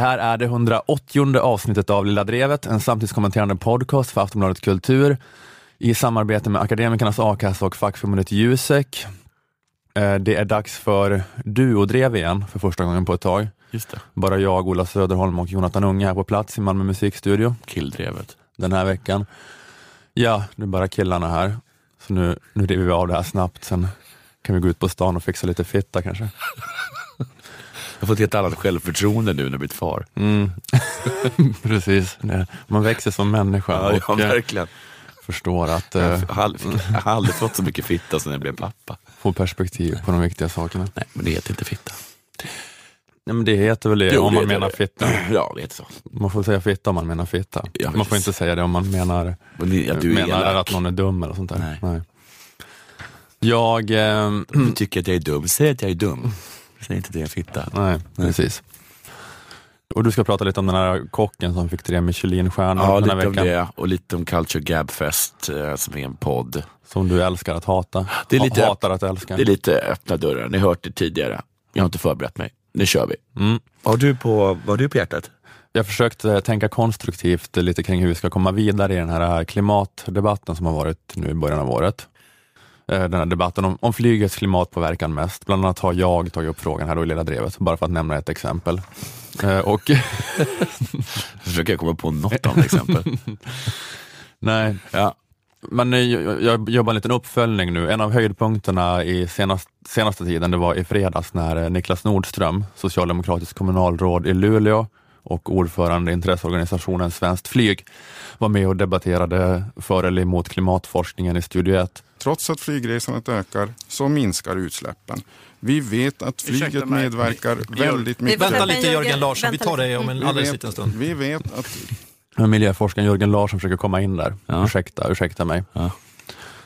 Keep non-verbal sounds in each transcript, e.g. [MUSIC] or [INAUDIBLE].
Det här är det 180 avsnittet av Lilla Drevet, en samtidskommenterande podcast för Aftonbladet Kultur i samarbete med Akademikernas a-kassa och fackförbundet Jusek. Eh, det är dags för duodrev igen för första gången på ett tag. Bara jag, Ola Söderholm och Jonathan Unge här på plats i Malmö musikstudio Killdrevet. den här veckan. Ja, det är bara killarna här. Så nu, nu river vi av det här snabbt, sen kan vi gå ut på stan och fixa lite fitta kanske. [LAUGHS] Jag har fått ett helt annat självförtroende nu när jag blivit far. Mm. [LAUGHS] Precis, man växer som människa Ja, ja och eh, verkligen. förstår att Jag eh, har aldrig, jag har aldrig fått så mycket fitta som när jag blev pappa. få perspektiv på de viktiga sakerna. Nej, men det heter inte fitta. Nej, men det heter väl det Jo, om det man menar det. fitta. [CLEARS THROAT] Ja, det heter så. Man får säga fitta om man menar fitta. Ja, man får inte säga det om man menar, ja, menar att någon är dum eller sånt där. Nej. Jag, eh, du tycker att jag är dum, säg att jag är dum. Säg inte en fitta. nej, precis. Och du ska prata lite om den här kocken som fick tre Michelinstjärnor Ja, den här lite om veckan. det och lite om Culture Gab Fest eh, som är en podd. Som du älskar att hata. Det är lite- Ha- Hatar att älska. Det är lite öppna dörrar, ni har hört det tidigare. Jag har inte förberett mig. Nu kör vi. Mm. Vad har du på, vad har du på hjärtat? Jag försökte eh, tänka konstruktivt lite kring hur vi ska komma vidare i den här klimatdebatten som har varit nu i början av året. Eh, Den här debatten om, om flygets klimatpåverkan mest. Bland annat har jag tagit upp frågan här då i Lilla Drevet, bara för att nämna ett exempel. Eh, Och [LAUGHS] Försöker jag komma på något annat exempel. [LAUGHS] nej, Ja. men eh, jag, jag jobbar en liten uppföljning nu. En av höjdpunkterna i senast, senaste tiden, det var i fredags när Niklas Nordström, socialdemokratisk kommunalråd i Luleå och ordförande i intresseorganisationen Svenskt Flyg, var med och debatterade för eller emot klimatforskningen i Studio 1. Trots att flygresandet ökar så minskar utsläppen. Vi vet att flyget medverkar väldigt mycket. Vänta lite Jörgen. Larsson, vi tar det om en alldeles liten stund. vi vet att Miljöforskaren Jörgen Larsson försöker komma in där. Ja. Ursäkta, ursäkta mig. Ja.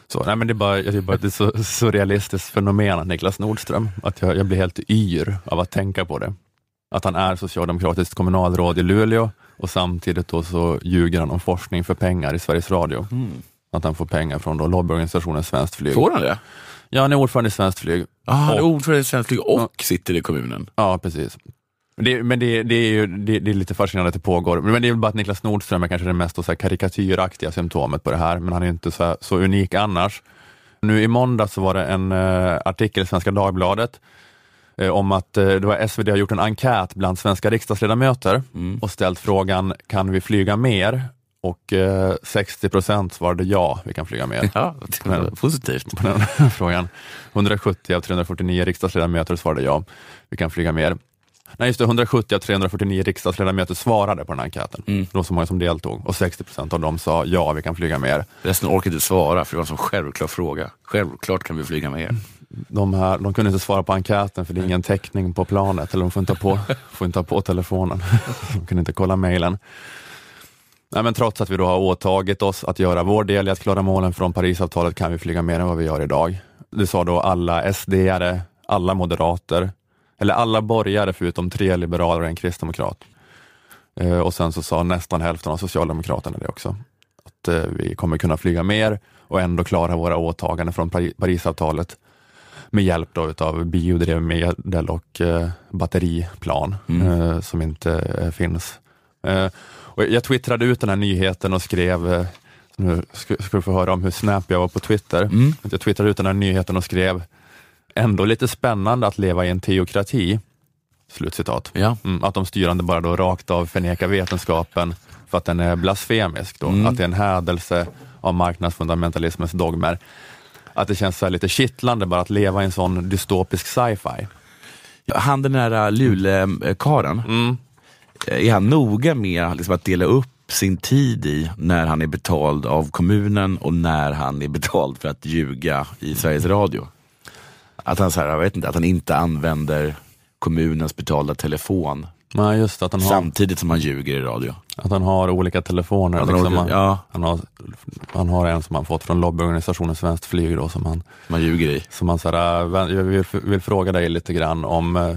Så, nej, men det är bara, jag tycker bara att det är så surrealistiskt fenomen, Niklas Nordström, att jag, jag blir helt yr av att tänka på det. Att han är socialdemokratiskt kommunalråd i Luleå och samtidigt då så ljuger han om forskning för pengar i Sveriges Radio. Att han får pengar från då lobbyorganisationen Svenskt Flyg. Får han det? Ja, han är ordförande i Svenskt Flyg. Ah, han är Och- ordförande i Svenskt Flyg och sitter i kommunen. Ja, precis. Det, men det, det är ju det, det är lite fascinerande att det pågår. Men det är väl bara att Niklas Nordström är kanske det mest så karikatyraktiga symptomet på det här, men han är ju inte så, så unik annars. Nu i måndag så var det en eh, artikel i Svenska Dagbladet eh, om att eh, det var SvD har gjort en enkät bland svenska riksdagsledamöter och ställt frågan, kan vi flyga mer? Och eh, 60 procent svarade ja, vi kan flyga mer. Ja, det var positivt. på den [LAUGHS] frågan. 170 av 349 riksdagsledamöter svarade ja, vi kan flyga mer. Nej, just det, 170 av 349 riksdagsledamöter svarade på den här enkäten. Det var så många som deltog och 60 procent av dem sa ja, vi kan flyga mer. Resten orkar inte svara för det var en sån självklar fråga. Självklart kan vi flyga med er. De, här, de kunde inte svara på enkäten för det är ingen täckning på planet, eller de får inte ha på, [LAUGHS] får inte ha på telefonen. [LAUGHS] De kunde inte kolla mejlen. Nej, men trots att vi då har åtagit oss att göra vår del i att klara målen från Parisavtalet kan vi flyga mer än vad vi gör idag. Det sa då alla SD-are, alla moderater, eller alla borgare förutom tre liberaler och en kristdemokrat. Eh, och sen så sa nästan hälften av Socialdemokraterna det också. Att eh, vi kommer kunna flyga mer och ändå klara våra åtaganden från Pari- Parisavtalet med hjälp då utav biodrivmedel och eh, batteriplan eh, som inte finns. Eh, och jag twittrade ut den här nyheten och skrev, eh, nu ska, du få höra om hur snap jag var på Twitter. Att Jag twittrade ut den här nyheten och skrev, ändå lite spännande att leva i en teokrati. Slutcitat. Ja. Mm, att de styrande bara då rakt av förnekar vetenskapen för att den är blasfemisk. Då. Att det är en hädelse av marknadsfundamentalismens dogmer. Att det känns så lite kittlande bara att leva i en sån dystopisk sci-fi. Han den där Luleå-karen, Mm. Är han noga med liksom, att dela upp sin tid i när han är betald av kommunen och när han är betald för att ljuga i Sveriges Radio? Att han, så här, jag vet inte, att han inte använder kommunens betalda telefon Nej, just att han har, samtidigt som han ljuger i radio. att han har olika telefoner. Han liksom. han, ja. han, har, han har en som han fått från lobbyorganisationen Svenskt Flyg då, som han, Man ljuger i. som han så här, äh, jag vill, vill fråga dig lite grann om eh,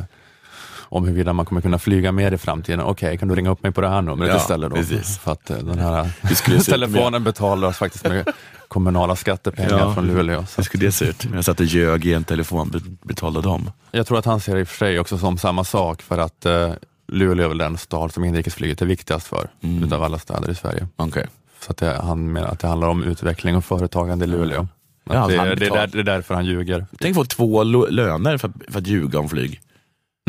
om huruvida man kommer kunna flyga mer i framtiden. Okej, kan du ringa upp mig på det här numret Ja, istället då? precis. För att eh, den här telefonen betalas faktiskt med kommunala skattepengar Ja. från Luleå. Så Hur skulle det se ut? Jag satt och ljög i en telefon, be- betalade dem. Jag tror att han ser det i och för sig också som samma sak för att eh, Luleå är väl den stad som inrikesflyget är viktigast för, Mm. utav alla städer i Sverige. Okej. Så att det, han menar att det handlar om utveckling och företagande i Luleå. Ja, det, det, är där, det är därför han ljuger. Tänk få två löner för för att ljuga om flyg.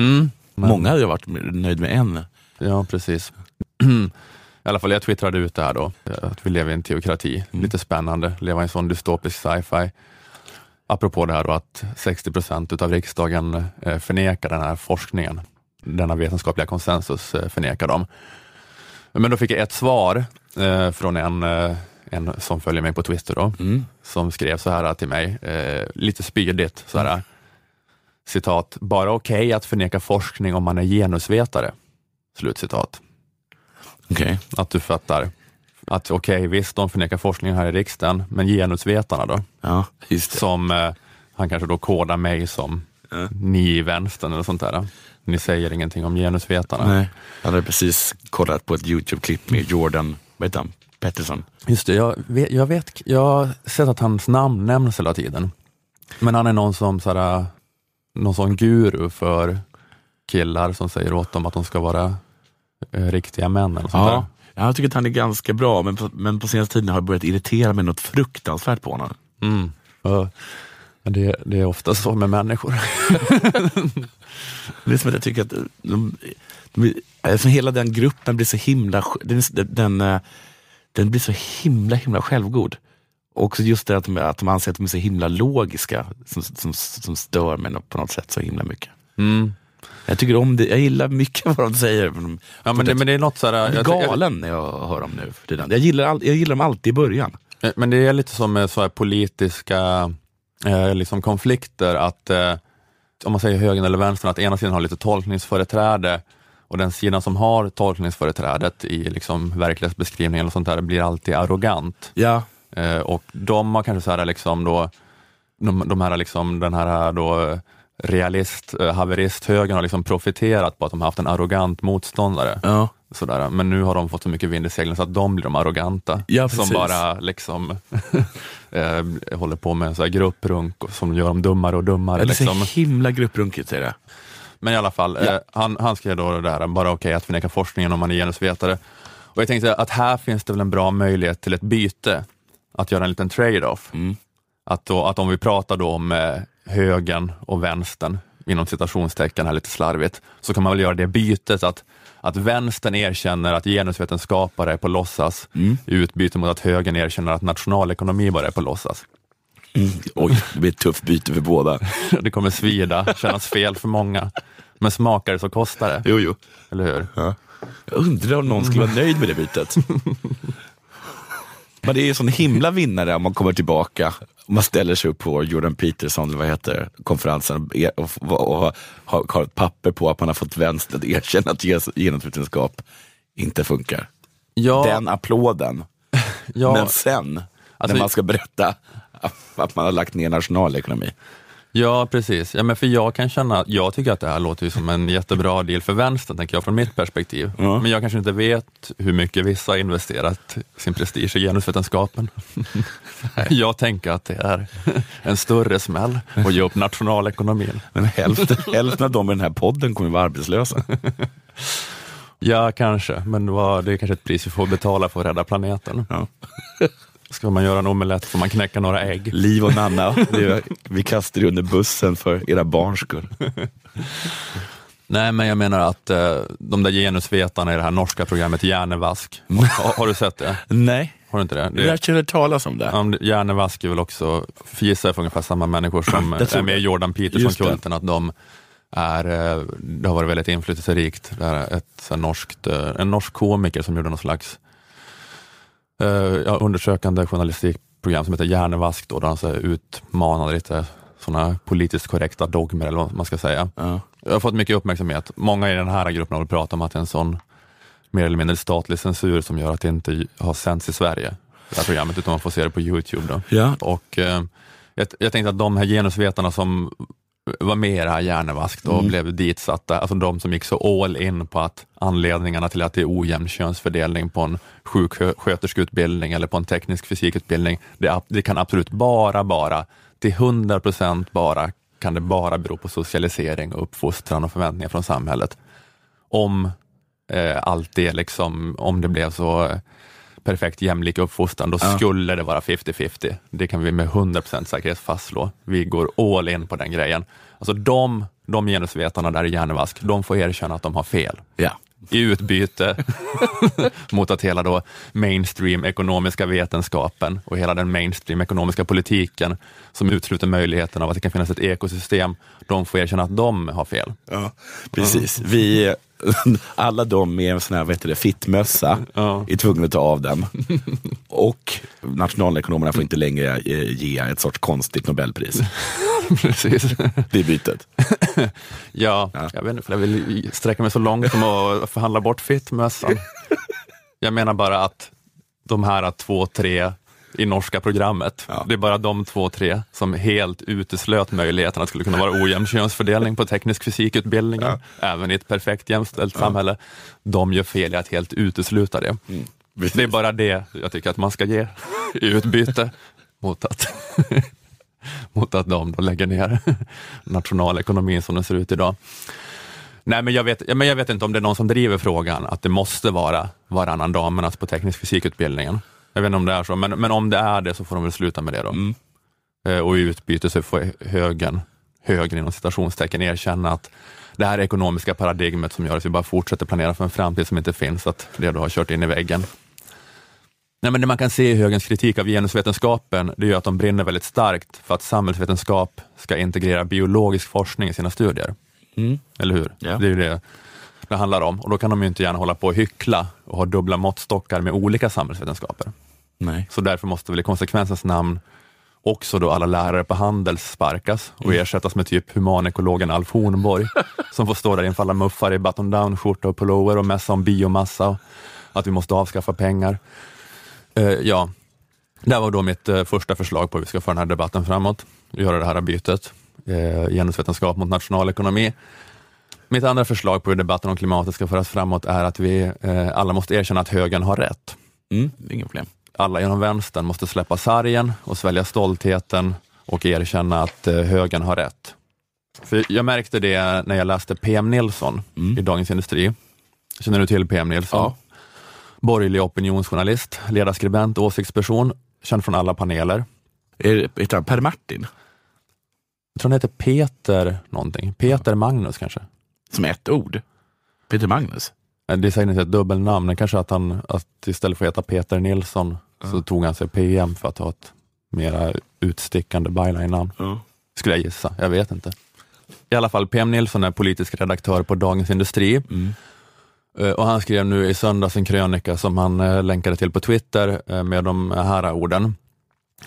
Mm. Men- Många hade ju varit nöjd med en. Ja, precis. [CLEARS THROAT] I alla fall, jag twittrade ut det här då, att vi lever i en teokrati. Mm. Lite spännande, leva i en sån dystopisk sci-fi. Apropå det här då att 60 procent utav riksdagen eh, förnekar den här forskningen. Denna vetenskapliga konsensus eh, förnekar dem. Men då fick jag ett svar eh, från en, en som följer mig på Twitter då, Mm. som skrev så här till mig, lite spydigt, så här, citat, bara okej att förneka forskning om man är genusvetare. Slutcitat. Okej. Att du fattar att okej, visst, de förnekar forskningen här i riksdagen, men genusvetarna då, Ja, just det. som eh, han kanske då kodar mig som Ja. ni i vänstern eller sånt där. Ni säger ingenting om genusvetarna. Nej. Jag hade precis kollat på ett YouTube-klipp med Jordan, vad heter han? Pettersson. Just det, jag vet, jag vet, jag har sett att hans namn nämns hela tiden. Men han är någon som såhär, någon sån guru för killar som säger åt dem att de ska vara eh, riktiga män eller sånt Ja. där. Jag tycker att han är ganska bra, men på, men på senaste tiden har jag börjat irritera mig något fruktansvärt på honom. Mm. Men Det, det är ofta så med människor. [LAUGHS] Det är som att jag tycker att de, de, alltså hela den gruppen blir så himla, den, den, eh, den blir så himla, himla självgod. Och också just det att de, att de anser att de är så himla logiska, som, som, som stör mig på något sätt så himla mycket. Mm. Jag tycker om det, jag gillar mycket vad de säger. men Ja, men, det, men det är något sådär, jag jag, blir galen när jag hör dem nu för tiden. Jag gillar, all, jag gillar dem alltid i början. Eh, Men det är lite som med så här politiska eh, liksom konflikter, att eh, om man säger högern eller vänstern, att ena sidan har lite tolkningsföreträde och den sidan som har tolkningsföreträdet i liksom verklighetsbeskrivningen och sånt där blir alltid arrogant. Ja, Eh, och de har kanske så här liksom då, de, de här liksom, den här då realist, eh, haveristhögern har liksom profiterat på att de har haft en arrogant motståndare. ja. Sådär. Men nu har de fått så mycket vind i seglen så att de blir de arroganta. Ja, som bara liksom [LAUGHS] eh, håller på med sån här grupprunk och som gör dem dummare och dummare. Ja, det är Liksom. så himla grupprunkigt är det. Men i alla fall, Ja. eh, han, han skrev då det här, bara okej att förneka forskningen om man är genusvetare. Och jag tänkte att här finns det väl en bra möjlighet till ett byte, att göra en liten trade-off. Mm. Att, då, att om vi pratar då om eh, högern och vänstern, inom citationstecken här lite slarvigt, så kan man väl göra det bytet att, att vänstern erkänner att genusvetenskapare är på låtsas Mm. i utbyte mot att högern erkänner att nationalekonomi bara är på låtsas. Mm. Oj, det blir ett tufft byte för båda. [LAUGHS] Det kommer svida, kännas fel för många, men smakar det så kostar det, Jo, jo. eller hur? Ja. Jag undrar om någon skulle vara nöjd med det bytet. [LAUGHS] Men det är ju sån himla vinnare om man kommer tillbaka. Om man ställer sig upp på Jordan Peterson, vad heter konferensen, och, och, och har, ett papper på att man har fått vänstern att erkänna att genusvetenskap inte funkar. Ja, Den applåden. ja, Men sen, Alltså- när man ska berätta att man har lagt ner nationalekonomi. Ja, precis. Ja, men för jag kan känna, jag tycker att det här låter som en jättebra deal för vänstern, tänker jag, från mitt perspektiv. Ja. Men jag kanske inte vet hur mycket vissa har investerat sin prestige i genusvetenskapen. jag tänker att det är en större smäll att ge upp nationalekonomin. Men hälften, hälften av dem i den här podden kommer vara arbetslösa. Ja, kanske, men vad, det är kanske ett pris vi får betala för att rädda planeten. Ja. Ska man göra en omelett får man knäcka några ägg. Liv och Nanna, det är, vi kastar er under bussen för era barns skull. [LAUGHS] Nej, men jag menar att eh, de där genusvetarna i det här norska programmet Hjärnevask, har, har du sett det? [LAUGHS] Nej, Har du inte det? det jag känner talas om det. Hjärnevask är väl också, för gissar jag för ungefär samma människor som [CLEARS THROAT] är med i det. Jordan. Peterson-kulten, att de är, eh, det har varit väldigt inflytelserikt. Det är ett så här norskt, eh, en norsk komiker som gjorde någon slags eh, ja, undersökande journalistikprogram som heter Hjärnevask, då, där han så utmanade lite sådana politiskt korrekta dogmer, eller vad man ska säga. Ja. Jag har fått mycket uppmärksamhet. Många i den här gruppen har pratat om att det är en sån mer eller mindre statlig censur som gör att det inte har sänds i Sverige, det här programmet, utan man får se det på Youtube. Då. Ja. Och eh, jag, jag tänkte att de här genusvetarna som var med i det här Hjärnevask och Mm. blev ditsatta, alltså de som gick så all in på att anledningarna till att det är ojämn könsfördelning på en sjuksköterskeutbildning eller på en teknisk fysikutbildning, det, det kan absolut bara, bara, till 100 procent bara, kan det bara bero på socialisering och uppfostran och förväntningar från samhället. om eh, allt det liksom, om det blev så eh, perfekt jämlik uppfostran, då Ja. skulle det vara 50-50. Det kan vi med 100% säkerhet fastslå. Vi går all in på den grejen. Alltså de, de genusvetarna där i Hjärnevask, de får erkänna att de har fel Ja. i utbyte [LAUGHS] mot att hela då mainstream ekonomiska vetenskapen och hela den mainstream ekonomiska politiken som utesluter möjligheten av att det kan finnas ett ekosystem, de får erkänna att de har fel. Ja, precis. Vi, [LAUGHS] alla de med en sån här vad heter det, fittmössa Ja. är tvungna att ta av den. Och nationalekonomerna får inte längre eh, ge ett sorts konstigt nobelpris. [LAUGHS] Precis. Det är bytet. [LAUGHS] Ja, Ja. jag vet inte jag vill sträcka mig så långt som att förhandla bort fittmössan. Jag menar bara att de här två, tre i norska programmet, Ja. det är bara de två, tre som helt uteslöt möjligheten att det skulle kunna vara ojämn könsfördelning på teknisk fysikutbildningen, även i ett perfekt jämställt samhälle. De gör fel i att helt utesluta det. Det är bara det jag tycker att man ska ge i utbyte mot att, [LAUGHS] mot att de då lägger ner [LAUGHS] nationalekonomin som den ser ut idag. Nej, men jag, vet, ja, men jag vet inte om det är någon som driver frågan att det måste vara varannan damernas på teknisk fysikutbildningen. Jag vet inte om det är så, men, men om det är det så får de väl sluta med det då. Mm. Eh, Och i utbyte så får högern, högern inom citationstecken, erkänna att det här ekonomiska paradigmet som gör att vi bara fortsätter planera för en framtid som inte finns, att det då har kört in i väggen. Nej, men det man kan se i högerns kritik av genusvetenskapen, det är att de brinner väldigt starkt för att samhällsvetenskap ska integrera biologisk forskning i sina studier. Mm. Eller hur? Ja. Det är ju det det handlar om. Och då kan de ju inte gärna hålla på och hyckla och ha dubbla måttstockar med olika samhällsvetenskaper. Nej. Så därför måste väl i konsekvensens namn också då alla lärare på Handels sparkas och Mm. ersättas med typ humanekologen Alf Hornborg [LAUGHS] som får stå där inför alla muffar i button down, skjorta och pullover och mässa om biomassa och att vi måste avskaffa pengar. Eh, ja, det var då mitt eh, första förslag på hur vi ska föra den här debatten framåt, göra det här bytet, eh, genusvetenskap mot nationalekonomi. Mitt andra förslag på hur debatten om klimatet ska föras framåt är att vi alla måste erkänna att högern har rätt Mm. Inga problem. Alla inom vänstern måste släppa sargen och svälja stoltheten och erkänna att eh, högern har rätt. För jag märkte det när jag läste PM Nilsson Mm. i Dagens Industri. Känner du till PM Nilsson? Ja. Borgerlig opinionsjournalist, ledarskribent, åsiktsperson, känd från alla paneler. Är Heter han Per Martin? Jag tror han heter Peter någonting. Peter Magnus kanske? Som ett ord? Peter Magnus? Det är säkert inte ett dubbelnamn, men kanske att han att istället för att heta Peter Nilsson så tog han sig PM för att ha ett mera utstickande byline-namn. Ja. skulle jag gissa. Jag vet inte. I alla fall, PM Nilsson är politisk redaktör på Dagens Industri Mm. Eh, och han skrev nu i söndags en krönika som han eh, länkade till på Twitter eh, med de här orden.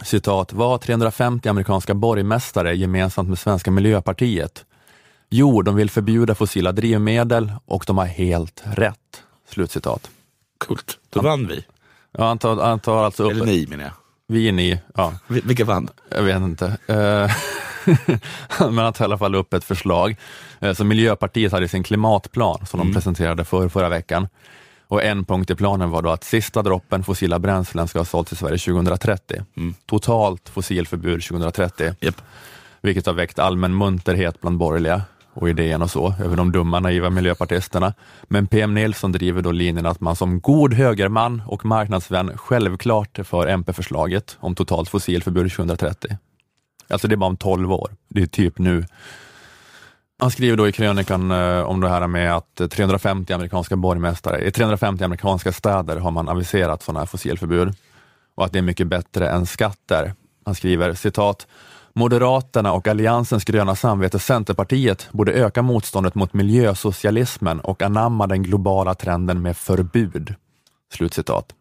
Citat, vad har 350 amerikanska borgmästare gemensamt med svenska miljöpartiet? Jo, de vill förbjuda fossila drivmedel och de har helt rätt. Slutcitat. Coolt. Då vann vi. Ja, han, tar, han tar alltså upp, Eller ni menar jag. vi är ni, ja, Vi- Vilka vann? Jag vet inte. Eh, [LAUGHS] Men han tar i alla fall upp ett förslag eh, som Miljöpartiet hade i sin klimatplan som de presenterade för förra veckan. Och en punkt i planen var då att sista droppen fossila bränslen ska ha sålts i Sverige 2030. Totalt fossilförbud 2030, Japp. vilket har väckt allmän munterhet bland borgerliga och idén och så, över de dumma naiva miljöpartisterna. Men PM Nilsson driver då linjen att man som god högerman och marknadsvän självklart är för MP-förslaget om totalt fossilförbud 2030. Alltså det är bara om 12 år, det är typ nu. Han skriver då i krönikan eh, om det här med att 350 amerikanska borgmästare, eh, i 350 amerikanska städer har man aviserat sådana här fossilförbud och att det är mycket bättre än skatter. Han skriver citat Moderaterna och Alliansens gröna samvete Centerpartiet borde öka motståndet mot miljösocialismen och anamma den globala trenden med förbud. Slutcitat.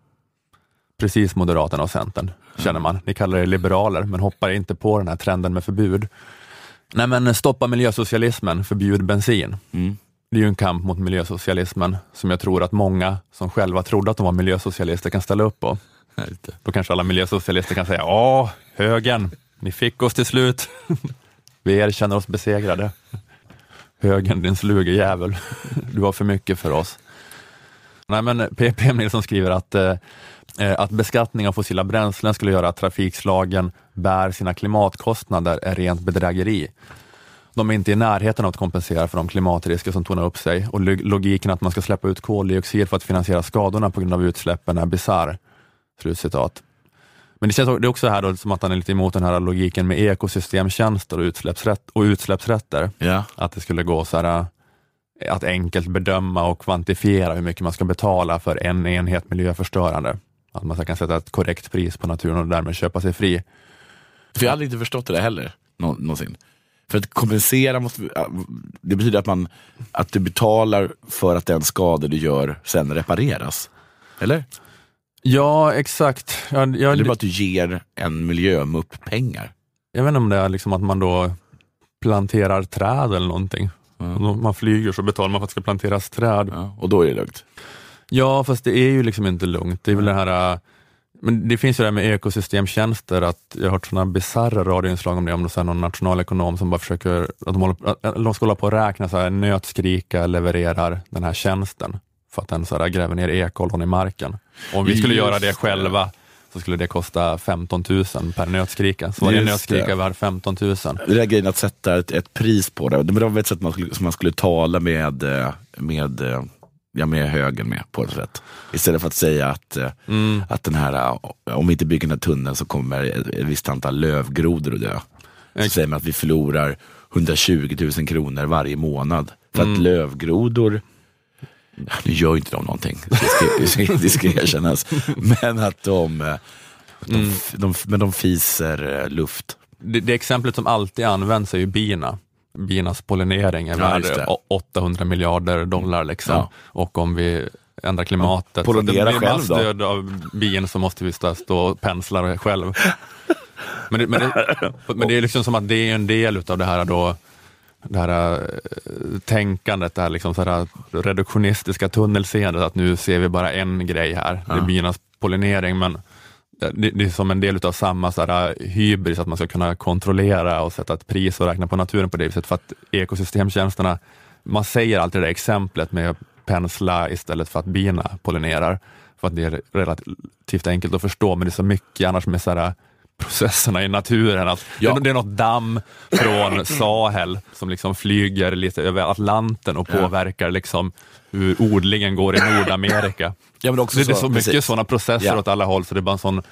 Precis Moderaterna och Centern, känner man. Ni kallar er liberaler, men hoppar inte på den här trenden med förbud. Nej men stoppa miljösocialismen, förbjud bensin. Mm. Det är ju en kamp mot miljösocialismen som jag tror att många som själva trodde att de var miljösocialister kan ställa upp på. Då kanske alla miljösocialister kan säga, ja, högern, ni fick oss till slut. [LAUGHS] Vi erkänner oss besegrade. Högern, din sluge jävel. Du var för mycket för oss. Nej, men PPM Nilsson skriver att, eh, eh, att beskattning av fossila bränslen skulle göra att trafikslagen bär sina klimatkostnader är rent bedrägeri. de är inte i närheten av att kompensera för de klimatrisker som tornar upp sig och log- logiken att man ska släppa ut koldioxid för att finansiera skadorna på grund av utsläppen är bisarr. Slutcitat. Men det känns det är också här då, som att han är lite emot den här logiken med ekosystemtjänster och, utsläppsrätt, och utsläppsrätter. Ja. Att det skulle gå så här, eh, att enkelt bedöma och kvantifiera hur mycket man ska betala för en enhet miljöförstörande. Att man så kan sätta ett korrekt pris på naturen och därmed köpa sig fri. För jag hade inte förstått det där heller, nå- någonsin. För att kompensera måste, det betyder att, man, att du betalar för att den skada du gör sen repareras. Eller? Ja, exakt. Jag, jag, Eller bara att du ger en miljömupp pengar. jag vet inte om det är liksom att man då planterar träd eller någonting. Mm. Om man flyger så betalar man för att det ska planteras träd. Ja, och då är det lugnt. Ja, fast det är ju liksom inte lugnt. Det är väl det här, äh, men det finns ju det här med ekosystemtjänster, att jag har hört sådana bisarra radioinslag om det, om det är någon nationalekonom som bara försöker, att de, håller, att de ska hålla på och räkna, så här, nötskrika levererar den här tjänsten för att den så här, gräver ner ekollon i marken. Om vi skulle Just göra det själva så skulle det kosta 15 000 per nötskrika. Så varje nötskrika det. värd 15 000. Det där grejen att sätta ett, ett pris på det. Men det var ett sätt man skulle, som man skulle tala med, eh, med, eh, ja, med högern med på ett sätt. Istället för att säga att, eh, Mm. att den här, om vi inte bygger den här tunneln så kommer ett, visst antal lövgrodor att dö. Så säger man att vi förlorar 120 000 kronor varje månad. För Mm. att lövgrodor, nu gör ju inte de någonting, det ska, det ska, erkännas. Men att de, eh, de, Mm. de, men de fiser eh, luft. Det, det exemplet som alltid används är ju bina. Binas pollinering är Ja, värd just det. å- 800 miljarder dollar. Liksom. Ja. Och om vi ändrar klimatet, så att Pollinera det blir massdöd av bin så måste vi stå, och pensla själv. [LAUGHS] Men det, men, det, men det är liksom som att det är en del utav det här då det här eh, tänkandet, det här, liksom så här reduktionistiska tunnelseendet, att nu ser vi bara en grej här, det är Ja. binas pollinering, men det, det är som en del utav samma så här, hybris, att man ska kunna kontrollera och sätta ett pris och räkna på naturen på det viset, för att ekosystemtjänsterna, man säger alltid det där exemplet med pensla istället för att bina pollinerar, för att det är relativt enkelt att förstå, men det är så mycket annars med så här, processerna i naturen. Att Ja. det, det är något damm från [CLEARS THROAT] Sahel som liksom flyger lite över Atlanten och Ja. påverkar liksom hur odlingen går i [CLEARS THROAT] Nordamerika. Ja, men också Det, det är så mycket sådana processer Ja. åt alla håll, så det är bara en sån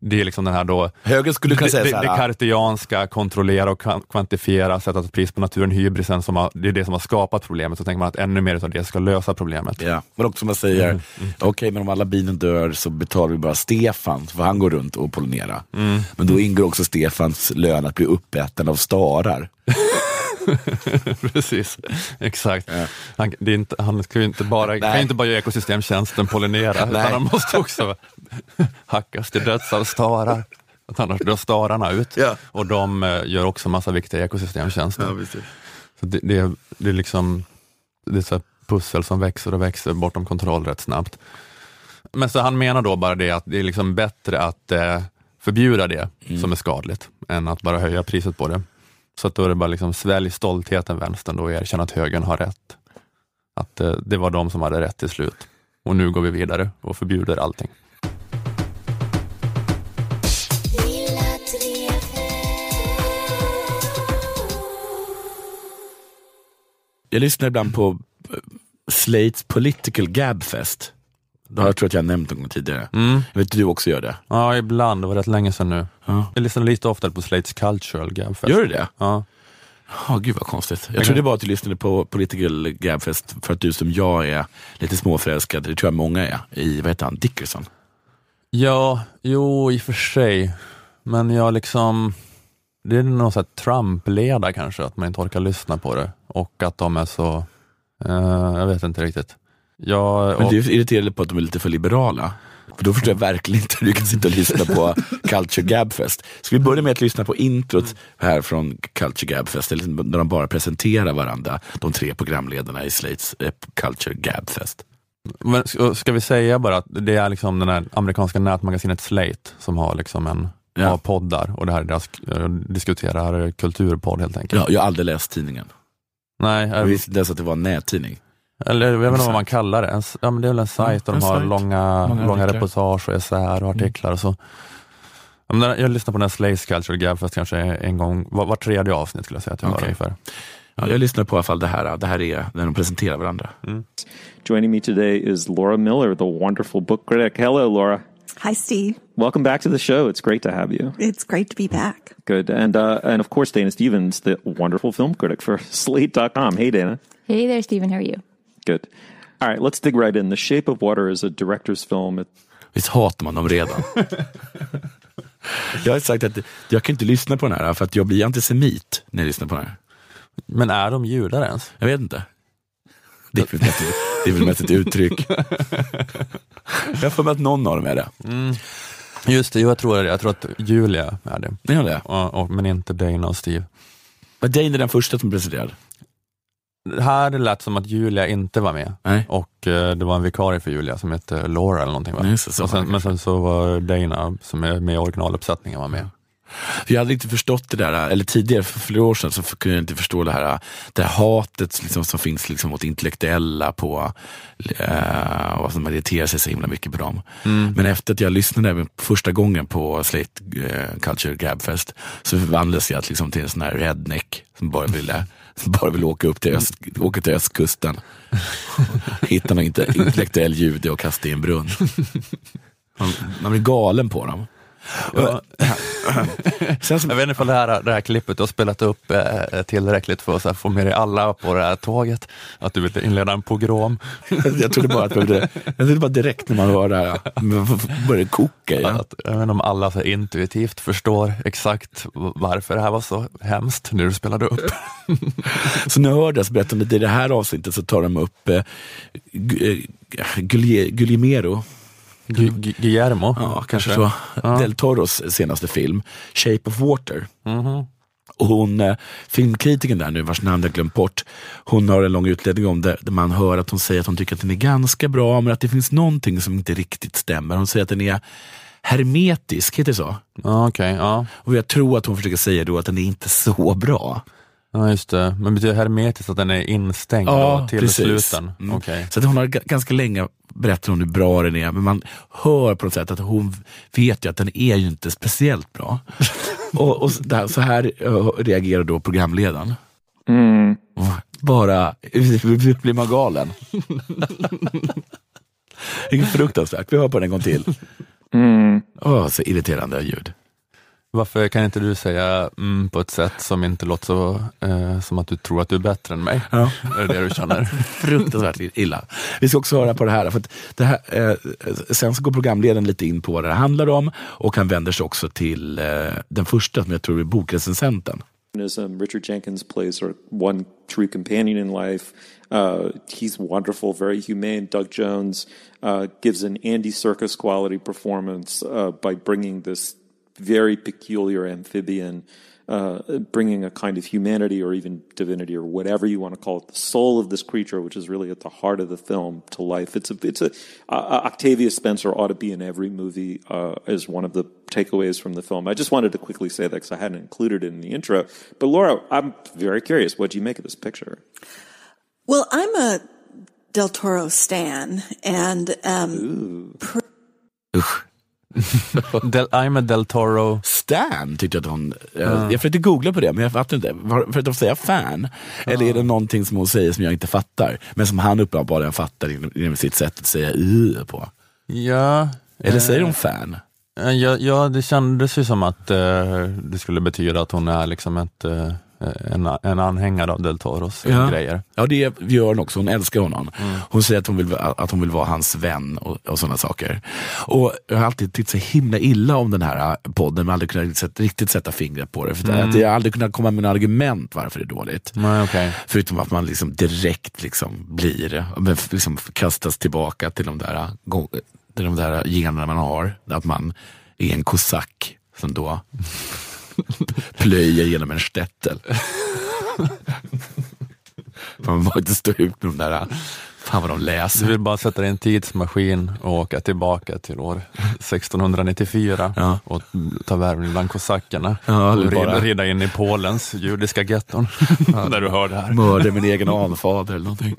det är liksom den här då, Högern skulle kunna säga det, så det kartianska, kontrollera och kvan- kvantifiera, sätta ett pris på naturen, hybrisen, som har, det är det som har skapat problemet. Så tänker man att ännu mer av det ska lösa problemet. Ja, men också man säger, Mm, okej men om alla binen dör så betalar vi bara Stefan, för han går runt och pollinerar. Mm. Men då ingår också Stefans lön att bli uppäten av starar. [LAUGHS] [LAUGHS] Precis, exakt. Ja. Han, det inte, han ska inte bara, kan ju inte bara göra ekosystemtjänsten pollinera, utan han måste också [LAUGHS] hackas till döds av starar. Att annars dör stararna ut. Ja. Och de eh, gör också massa viktiga ekosystemtjänster. Så det, det, är- det är liksom det är så pussel som växer och växer bortom kontroll rätt snabbt. Men så han menar då bara det att det är liksom bättre att eh, förbjuda det som är skadligt, än att bara höja priset på det. Så att då är det bara liksom svälj stoltheten vänstern då och erkänna att högern har rätt. Att eh, det var de som hade rätt till slut. Och nu går vi vidare och förbjuder allting. Jag lyssnar ibland på eh, Slates Political Gabfest. Det jag tror att jag har nämnt någon gång tidigare. Mm. Jag vet att du också gör det. Ja, ibland. Det var rätt länge sedan nu. Ja. Jag lyssnar lite oftare på Slates Cultural Gabfest. Gör du det? Ja. Ja, gud vad konstigt. Jag trodde bara att du lyssnade på Political Gabfest för att du som jag är lite småförälskad, det tror jag många är, i, vad heter han, Dickerson. Ja, jo i och för sig. Men jag liksom, det är någon sån här Trump-leda kanske, att man inte orkar lyssna på det. Och att de är så, eh, jag vet inte riktigt. Men och, du är irriterad på att de är lite för liberala. För då förstår jag verkligen inte hur du kan sitta och lyssna på [LAUGHS] Culture Gabfest. Ska vi börja med att lyssna på introt här från Culture Gabfest, eller när de bara presenterar varandra, de tre programledarna i Slates eh, Culture Gabfest. men ska- vi säga bara att det är liksom den här amerikanska nätmagasinet Slate som har liksom en Ja. har poddar och det här är deras, eh, diskuterar kulturpodd helt enkelt. Ja, jag har aldrig läst tidningen. Nej, Jag eh, visste inte ens att det var en nättidning. Eller jag vet inte vad man kallar det. En, ja, men det är väl en sajt där en de har sajt. långa, Många långa artiklar. reportage och essäer och artiklar och så. Ja, men Jag lyssnar på den här Slays Culture Gabfest kanske en gång, var, var tredje avsnitt skulle jag säga att jag hör Okej. ungefär. Ja, jag lyssnar på i alla fall det här. Det här är när de presenterar varandra. Joining me today is Laura Miller, the wonderful book critic. Hello, Laura. Hi, Steve. Welcome back to the show. It's great to have you. It's great to be back. Good. And uh, and of course, Dana Stevens, the wonderful film critic for [LAUGHS] Slate.com. Hey, Dana. Hey there, Stephen. How are you? Good. All right, let's dig right in. The Shape of Water is a director's film. It, Visst hatar man dem redan? jag har sagt att jag kan inte lyssna på den här för att jag blir antisemit när jag lyssnar på den här. Men är de judar ens? Jag vet inte. Det är väl mest, det är väl mest ett uttryck. jag har för mig att någon av dem är det. Just det, jag tror det. Jag tror att Julia är det. Har det? Och, och, men inte Dana och Steve. Var Dane är den första som presenterade? Det här lät som att Julia inte var med. Nej. Och eh, det var en vikarie för Julia som hette Laura eller någonting va? Just det, så och sen, det men sen så var Dana, som är med i originaluppsättningen, var med. För jag hade inte förstått det där, eller tidigare för flera år sedan så kunde jag inte förstå det här, det här hatet liksom, som finns liksom, mot intellektuella på, eh, och att man irriterar sig så himla mycket på dem. Men efter att jag lyssnade första gången på Slate eh, Culture Gabfest så förvandlades jag liksom, till en sån här redneck som bara ville bara vill åka upp till, öst, åka till östkusten. Hitta någon intellektuell jude och kasta i en brunn. Man, man blir galen på dem. Ja. [LAUGHS] Sen så, Jag vet inte ifall det här, det här klippet du har spelat upp är tillräckligt för att här, få med dig alla på det här tåget. Att du vill inleda en pogrom. [LAUGHS] jag trodde bara att det, jag trodde bara direkt när man hör det här, börjar koka. Ja. Att, jag vet inte om alla så här, intuitivt förstår exakt varför det här var så hemskt när du spelade upp. [LAUGHS] Så jag hörde det så berättade de att i det här avsnittet så tar de upp eh, Gu- eh, Gu- Gu- Guillermo. ja, kanske så, Del Toros senaste film, Shape of Water. Mhm. Och hon, eh, filmkritiken där nu, vars namn jag glömt bort, hon har en lång utläggning om det, där man hör att hon säger att hon tycker att den är ganska bra, men att det finns någonting som inte riktigt stämmer. Hon säger att den är hermetisk, heter det så? Ja, okej. ja. Och jag tror att hon försöker säga då att den är inte så bra. Ja, just det. Men betyder hermetiskt att den är instängd då, till sluten? Mm. Okej. Så att hon har ganska länge berättat om hur bra den är, men man hör på något sätt att hon vet ju att den är ju inte speciellt bra. [LAUGHS] och och så, här reagerar då programledaren. mm, Bara, [LAUGHS] blir man galen? [LAUGHS] Det är fruktansvärt. Vi hör på den en gång till. mm. Åh, så irriterande ljud. Varför kan inte du säga mm, på ett sätt som inte låter så eh, som att du tror att du är bättre än mig? Ja. Är det det du känner? [LAUGHS] fruktansvärt illa. Vi ska också höra på det här, för att det här eh, sen så går programledaren lite in på vad det här handlar om och han vänder sig också till eh, den första som jag tror är bokrecensenten. As um, Richard Jenkins plays of one true companion in life. Uh, he's wonderful, very humane. Doug Jones uh, gives an Andy Circus quality performance uh, by bringing this very peculiar amphibian, uh, bringing a kind of humanity or even divinity or whatever you want to call it, the soul of this creature, which is really at the heart of the film, to life. It's a, it's a uh, Octavia Spencer ought to be in every movie uh, as one of the takeaways from the film. I just wanted to quickly say that because I hadn't included it in the intro. But Laura, I'm very curious. What do you make of this picture? Well, I'm a Del Toro stan, and um, Usch. [LAUGHS] Del, I'm a Del Toro. Stan tyckte jag att hon... eh, Jag försökte googla på det, men jag fattar inte. Var- För att de säger fan? Eller är det någonting som hon säger som jag inte fattar? Men som han uppenbarligen fattar genom- sitt sätt att säga uh på. Ja, Eller säger hon fan? eh, ja, ja, det kändes ju som att eh, det skulle betyda att hon är liksom ett, eh, en, en anhängare av Del Toros Ja. grejer. Ja, det gör hon också. Hon älskar honom. Hon säger att hon vill, att hon vill vara hans vän och, och sådana saker. Och jag har alltid tyckt så himla illa om den här äh, podden, men aldrig kunnat riktigt sätta fingret på det. För att jag har aldrig kunnat komma med några argument varför det är dåligt. Nej, okej. Förutom att man liksom direkt liksom blir, men liksom kastas tillbaka till de där, till de där generna man har. Att man är en kosack som då [LAUGHS] plöjer genom en stättel. [LAUGHS] Man får inte stå ut med de där, fan vad de Du läser. vill bara sätta dig i en tidsmaskin och åka tillbaka till år 1694 Ja. och ta värvning bland kosackerna Ja, och rida, bara- rida in i Polens judiska getton [LAUGHS] där du hör det här. Mörda min egen anfader eller någonting.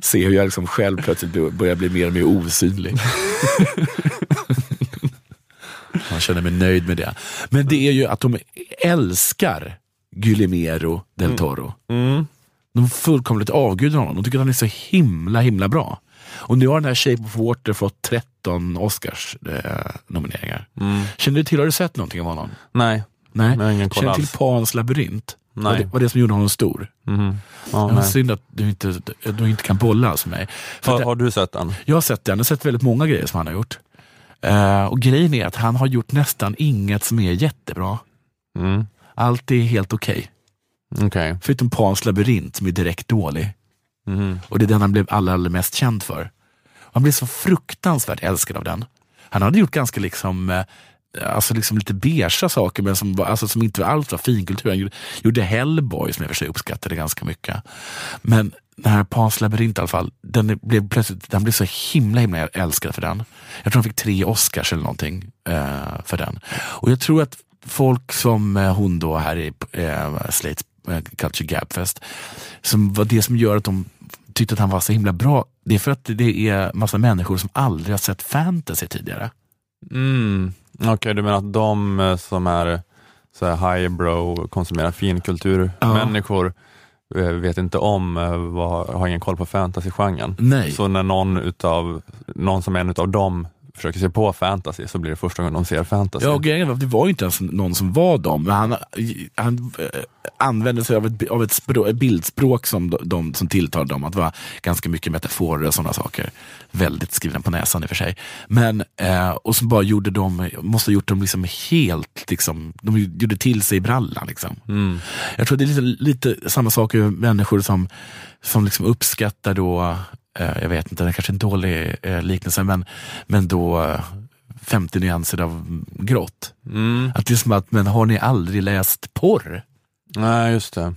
Se hur jag liksom själv plötsligt börjar bli mer och mer osynlig. Ja, Jag känner mig nöjd med det. Men det är ju att de älskar Guillemero del Toro. Mm. De fullkomligt avgudar honom. De tycker att han är så himla, himla bra. Och nu har den här Shape of Water fått 13 Oscars-nomineringar. Mm. Känner du till, har du sett någonting av honom? Nej. Nej. Jag har ingen koll Känner du alls. till Pans labyrint? Nej. Var det, var det som gjorde honom stor? Mhm. Ja, synd att du inte, du inte kan bolla alltså mig. För Har, det, har du sett den? jag har sett den, jag har sett väldigt många grejer som han har gjort. Eh, och grejen är att han har gjort nästan inget som är jättebra. Mm. Allt är helt okej. Okej. Förutom Pans labyrint som är direkt dålig. Mhm. Och det är den han blev allra, allra mest känd för. Han blev så fruktansvärt älskad av den. Han hade gjort ganska liksom, eh, alltså liksom lite beiga saker men som, var, alltså som inte alls var finkultur. Han gjorde Hellboy som jag för sig uppskattade ganska mycket. Men den här Pans labyrint i alla fall, den blev plötsligt, han blev så himla himla älskad för den. Jag tror han fick tre Oscars eller någonting eh, för den. Och jag tror att folk som eh, hon då här i eh, Slates eh, Culture Gabfest, som var det som gör att de tyckte att han var så himla bra, det är för att det är massa människor som aldrig har sett fantasy tidigare. Mm. Okej, du menar att de eh, som är så här highbrow, konsumerar finkultur, Ja. Eh, vet inte om, eh, har ingen koll på fantasygenren. Nej. Så när någon, utav, någon som är en utav dem försöker se på fantasy så blir det första gången de ser fantasy. Ja, och grejen var att det var ju inte ens någon som var dem, men han, han eh, använde sig av ett, av ett, språk, ett bildspråk som de, som tilltalade dem, att det var ganska mycket metaforer och sådana saker. Väldigt skrivna på näsan i och för sig. Men, eh, och så bara gjorde de, måste ha gjort dem liksom helt, liksom, de gjorde till sig i brallan. Liksom. Mm. Jag tror det är lite, lite samma sak med människor som, som liksom uppskattar då, jag vet inte, det är kanske en dålig eh, liknelse, men, men då eh, 50 nyanser av grått. Mm. Att det är som att, men har ni aldrig läst porr? Nej, just det.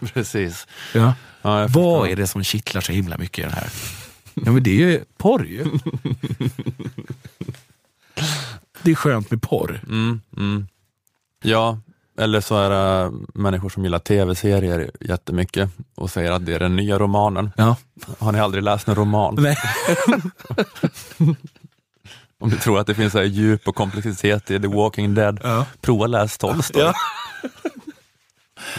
[LAUGHS] Precis. Ja. Ja, Vad är det som kittlar så himla mycket i den här? Ja men det är ju porr ju. [LAUGHS] Det är skönt med porr. Mm, mm. Ja, eller så är det människor som gillar tv-serier jättemycket och säger att det är den nya romanen. Ja. Har ni aldrig läst en roman? Nej. [LAUGHS] Om du tror att det finns så här djup och komplexitet i The Walking Dead, Ja. prova läs Tolstoj. Ja. [LAUGHS]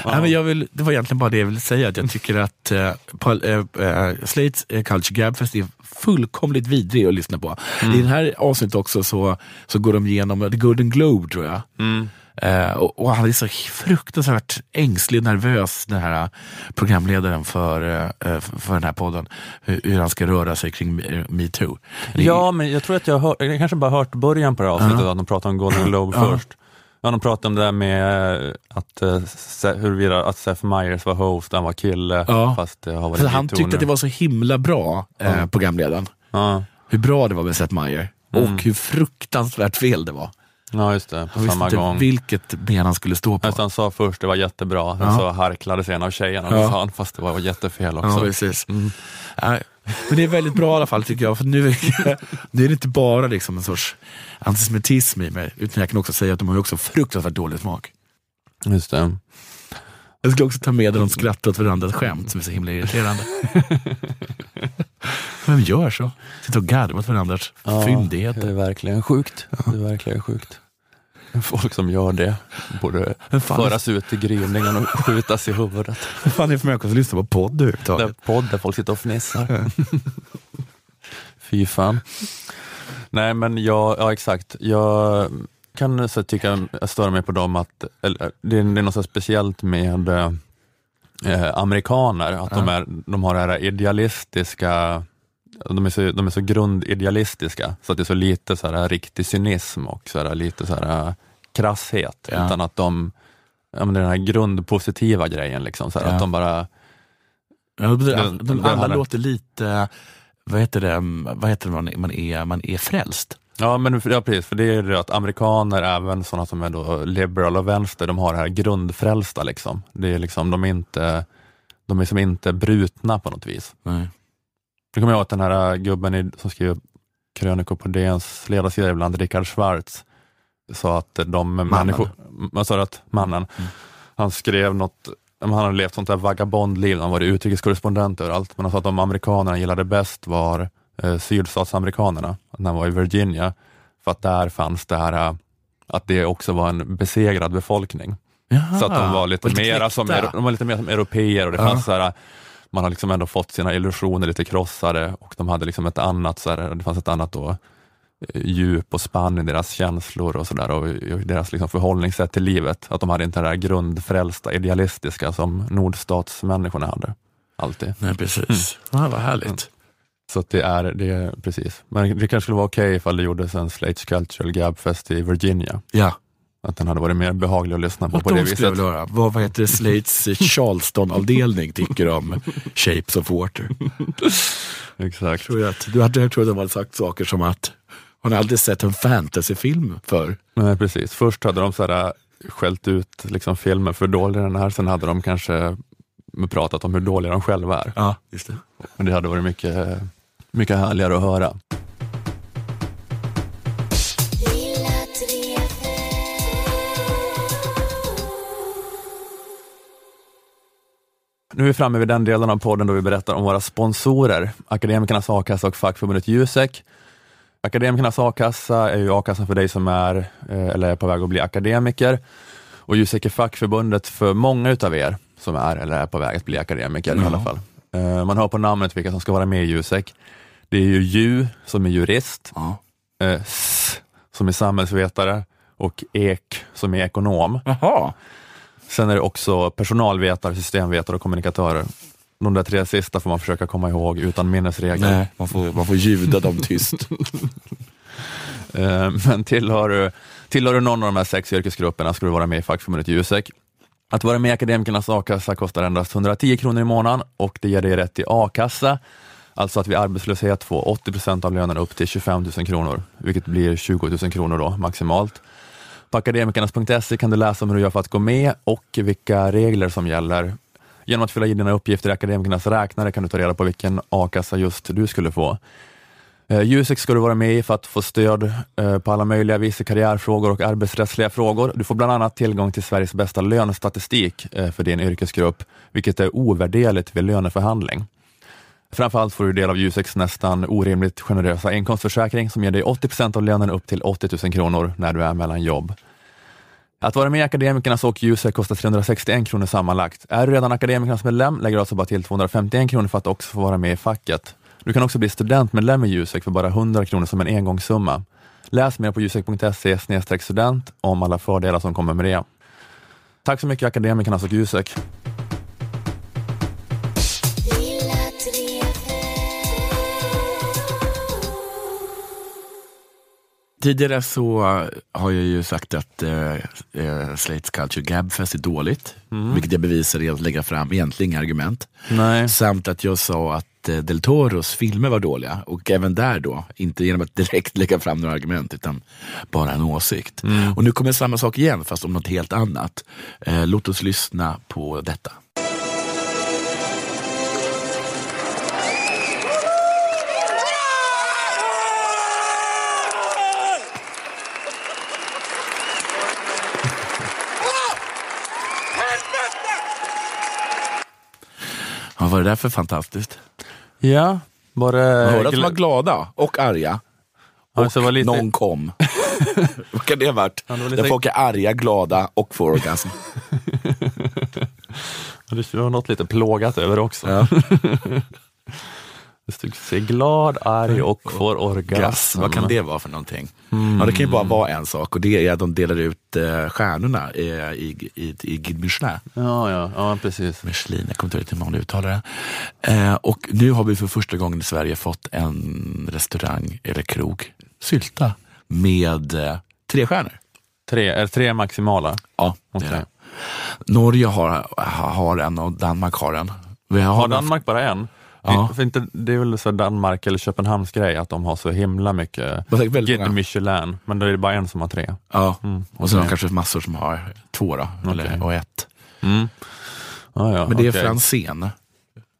Nej, men jag vill, det var egentligen bara det jag ville säga, att jag tycker att eh, Paul, eh, eh, Slates eh, Culture Gabfest är fullkomligt vidrig att lyssna på. I den här avsnittet också så, så går de igenom The Golden Globe tror jag. Mm. Eh, och, och han är så fruktansvärt ängslig och nervös, den här programledaren för, eh, för den här podden. Hur, hur han ska röra sig kring me- metoo. Ja, men jag tror att jag, hör, jag kanske bara hört början på det här avsnittet, Ja. att de pratar om Golden Globe Ja. först. Ja, de pratade om det där med eh, att, eh, huruvida att Seth Meyers var host, han var kille, Ja. fast det har varit För han tyckte nu. att det var så himla bra, eh, Ja. programledaren. Ja. Hur bra det var med Seth Meyer. Mm. Och hur fruktansvärt fel det var. Ja, just det, på Han visste samma inte gång. vilket ben han skulle stå på. Just, han sa först det var jättebra, sen Ja. så harklades en av tjejerna, Ja. ja. sa han, fast det var jättefel också. Ja, precis. Nej, Men det är väldigt bra i alla fall tycker jag. För nu, [LAUGHS] nu är det inte bara liksom en sorts antisemitism i mig. Utan jag kan också säga att de har också fruktansvärt dålig smak. Just det. Jag skulle också ta med när de skrattar åt varandras skämt som är så himla irriterande. [LAUGHS] Vem gör så? Sitter och garvar åt varandras Det fyndigheter. är verkligen sjukt. Det är verkligen sjukt. [LAUGHS] Folk som gör det borde föras ut till gryningen och skjutas i huvudet. vad fan är det för människor som lyssnar på podd Det överhuvudtaget? är podd där folk sitter och fnissar. [LAUGHS] Fy fan. Nej men jag, ja exakt, jag kan så tycka, jag stör mig på dem att, eller, det, är, det är något speciellt med eh, amerikaner, att de, är, de har det här idealistiska, de är så, de är så grundidealistiska, så att det är så lite så här riktig cynism och så här, lite så här krasshet, Ja. utan att de, ja, men den här grundpositiva grejen, liksom, så här, Ja. att de bara Ja, de, Den- de, den alla handlar- låter lite, vad heter det, vad heter det man, man, är, man är frälst? Ja, men ja, precis, för det är det att amerikaner, även sådana som är då liberal och vänster, de har det här grundfrälsta. Liksom. Det är liksom, de är inte, de är som inte brutna på något vis. Nej. Jag kommer ihåg att den här gubben i, som skrev krönikor på DNs ledarsida ibland, Richard Schwartz, sa att de människor, man sa att mannen, Mm. han skrev något, han hade levt sånt där vagabondliv, han var utrikeskorrespondent överallt, men han sa att de amerikanerna gillade bäst var eh, sydstatsamerikanerna, när han var i Virginia. För att där fanns det här, äh, att det också var en besegrad befolkning. Jaha, Så att de var lite, mera som, de var lite mer som europeer och det Ja. fanns så här, man har liksom ändå fått sina illusioner lite krossade och de hade liksom ett annat, så här, det fanns ett annat då, eh, djup och spann i deras känslor och sådär och i deras liksom förhållningssätt till livet. Att de hade inte det där grundfrälsta, idealistiska som nordstatsmänniskorna hade. Alltid. Nej, precis. Ja, vad härligt. Så att det är, det är precis. Men det kanske skulle vara okej ifall det gjordes en Slates Cultural Gabfest i Virginia. Ja, Att den hade varit mer behaglig att lyssna på och på det de jag viset. höra. Vad, vad heter det, Slates Charleston-avdelning tycker om [LAUGHS] Shapes of Water? Exakt. Tror jag, att, du hade, jag tror att de hade sagt saker som att hon aldrig sett en fantasyfilm för. Nej, precis. Först hade de så här, äh, skällt ut liksom, filmer för dåliga den här, sen hade de kanske pratat om hur dåliga de själva är. Ja, just det. Men det hade varit mycket, mycket härligare att höra. Nu är vi framme vid den delen av podden då vi berättar om våra sponsorer, Akademikernas a-kassa och fackförbundet Jusek. Akademikernas a-kassa är ju a-kassan för dig som är eh, eller är på väg att bli akademiker och Jusek är fackförbundet för många utav er som är eller är på väg att bli akademiker i alla fall. Eh, Man hör på namnet vilka som ska vara med i Jusek. Det är ju Ju som är jurist, Ja. eh, S som är samhällsvetare och Ek som är ekonom. Jaha. Sen är det också personalvetare, systemvetare och kommunikatörer. De där tre sista får man försöka komma ihåg utan minnesregel. Nej, man får, man får ljuda dem tyst. [LAUGHS] Eh, Men tillhör du, tillhör du någon av de här sex yrkesgrupperna ska du vara med i fackförbundet Jusek. Att vara med i Akademikernas a-kassa kostar endast 110 kronor i månaden och det ger dig rätt till a-kassa. Alltså att vid arbetslöshet få 80 procent av lönen upp till 25 000 kronor, vilket blir 20 000 kronor då maximalt. På akademikernas.se kan du läsa om hur du gör för att gå med och vilka regler som gäller. Genom att fylla i dina uppgifter i Akademikernas räknare kan du ta reda på vilken a-kassa just du skulle få. Eh, Jusek ska du vara med i för att få stöd eh, på alla möjliga vis i karriärfrågor och arbetsrättsliga frågor. Du får bland annat tillgång till Sveriges bästa lönestatistik eh, för din yrkesgrupp, vilket är ovärderligt vid löneförhandling. Framförallt får du del av Juseks nästan orimligt generösa inkomstförsäkring som ger dig 80 av lönen upp till 80 000 kronor när du är mellan jobb. Att vara med i Akademikernas och Jusek kostar 361 kronor sammanlagt. Är du redan Akademikernas medlem lägger du alltså bara till 251 kronor för att också få vara med i facket. Du kan också bli studentmedlem i Jusek för bara 100 kronor som en engångssumma. Läs mer på jusek.se student om alla fördelar som kommer med det. Tack så mycket Akademikernas och Jusek. Tidigare så har jag ju sagt att eh, eh, Slates Culture Gabfest är dåligt, vilket jag bevisar genom att lägga fram egentligen inga argument. Nej. Samt att jag sa att eh, Del Toros filmer var dåliga och även där då, inte genom att direkt [LAUGHS] lägga fram några argument utan bara en åsikt. Och nu kommer samma sak igen fast om något helt annat. Eh, låt oss lyssna på detta. Var det där för fantastiskt? Ja, var det... Man hörde att de var glada och arga. Och Alltså, var lite- någon kom. [LAUGHS] Vad kan det ha varit? Ja, det var lite- Där folk är arga, glada och får orgasm. [LAUGHS] Det var något lite plågat över också. Ja. [LAUGHS] Se glad, arg och får orgasm. Gas, vad kan det vara för någonting? Ja, det kan ju bara vara en sak och det är att de delar ut eh, stjärnorna eh, i, i, i Guide Michelin. Ja, ja, ja precis. Michelin, jag kommer inte ihåg hur man uttalar det. Eh, och nu har vi för första gången i Sverige fått en restaurang eller krog, Sylta, med eh, tre stjärnor. Tre, är tre maximala? Ja, det Okej. är det. Norge har, har en och Danmark har en. Vi har, Har Danmark bara en? Ja. För inte, det är väl så Danmark eller Köpenhamns grej att de har så himla mycket många. Michelin, men då är det bara en som har tre. Ja, och sen har kanske massor som har två då, eller, Okej. och ett. Mm. Ja, ja, Men det är. Franzén,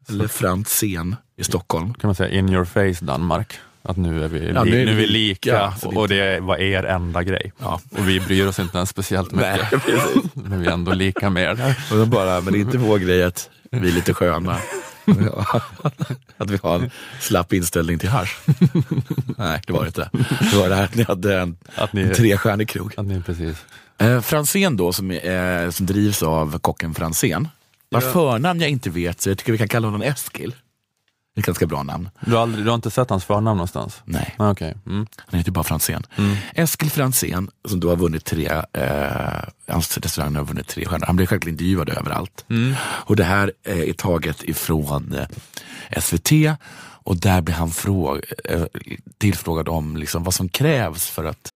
eller Franzén i Stockholm. Kan man säga in your face Danmark? Att nu är vi, Ja, nu är nu vi lika, lika, och, och det var er enda grej. Ja. Och vi bryr oss inte ens speciellt mycket. Men vi är ändå lika med er. Och bara, men det är inte vår grej att vi är lite sköna. [LAUGHS] att vi har en slapp inställning till hasch. [LAUGHS] Nej, det var det inte. Det var det här att ni hade en, Att ni- en trestjärnig krog. Att ni precis. Eh, Franzén då, som, är, som drivs av kocken Franzén. Vars förnamn jag inte vet, så jag tycker vi kan kalla honom Eskil. Det är ett ganska bra namn. Du har, aldrig, du har inte sett hans förnamn någonstans? Nej, Ah, Okej. Mm. han heter bara Franzén. Eskil Franzén, som då har vunnit tre, eh, hans restaurang har vunnit tre stjärnor. Han blir självklart intervjuad överallt. Och det här eh, är taget ifrån eh, SVT och där blir han fråg, eh, tillfrågad om liksom, vad som krävs för att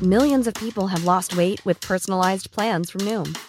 Millions of people have lost weight with personalized plans from Noom,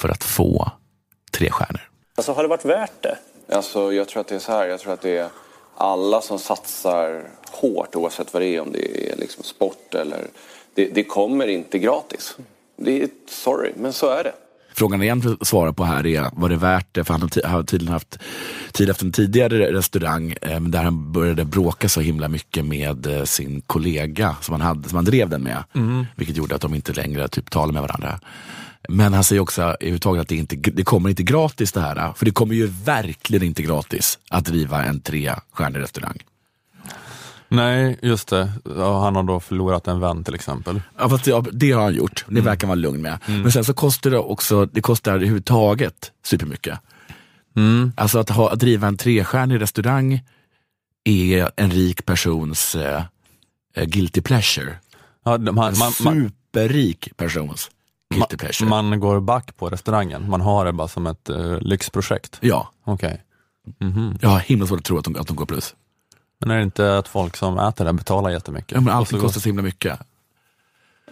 För att få tre stjärnor. Alltså har det varit värt det? Alltså, jag tror att det är så här. Jag tror att det är alla som satsar hårt oavsett vad det är, om det är liksom sport eller... Det, det kommer inte gratis. Det är, sorry, men så är det. Frågan igen att svara på här är, var det värt det? För han har tydligen haft tid efter en tidigare restaurang eh, där han började bråka så himla mycket med eh, sin kollega som han, hade, som han drev den med. Vilket gjorde att de inte längre typ talade med varandra. Men han säger också överhuvudtaget att det, inte, det kommer inte gratis det här. För det kommer ju verkligen inte gratis att driva en trestjärnig restaurang. Nej, just det. Ja, han har då förlorat en vän till exempel. Ja, fast det, det har han gjort. Det verkar man lugn med. Men sen så kostar det också, det kostar överhuvudtaget supermycket. Alltså att, ha, att driva en trestjärnig restaurang är en rik persons eh, eh, guilty pleasure. Ja, man, man, man, superrik persons pleasure. man går back på restaurangen. Man har det bara som ett uh, lyxprojekt. ja, Okej. jag har himla svårt att tro att de, att de går plus. Men är det inte att folk som äter det betalar jättemycket? Ja, men allting kostar så himla mycket.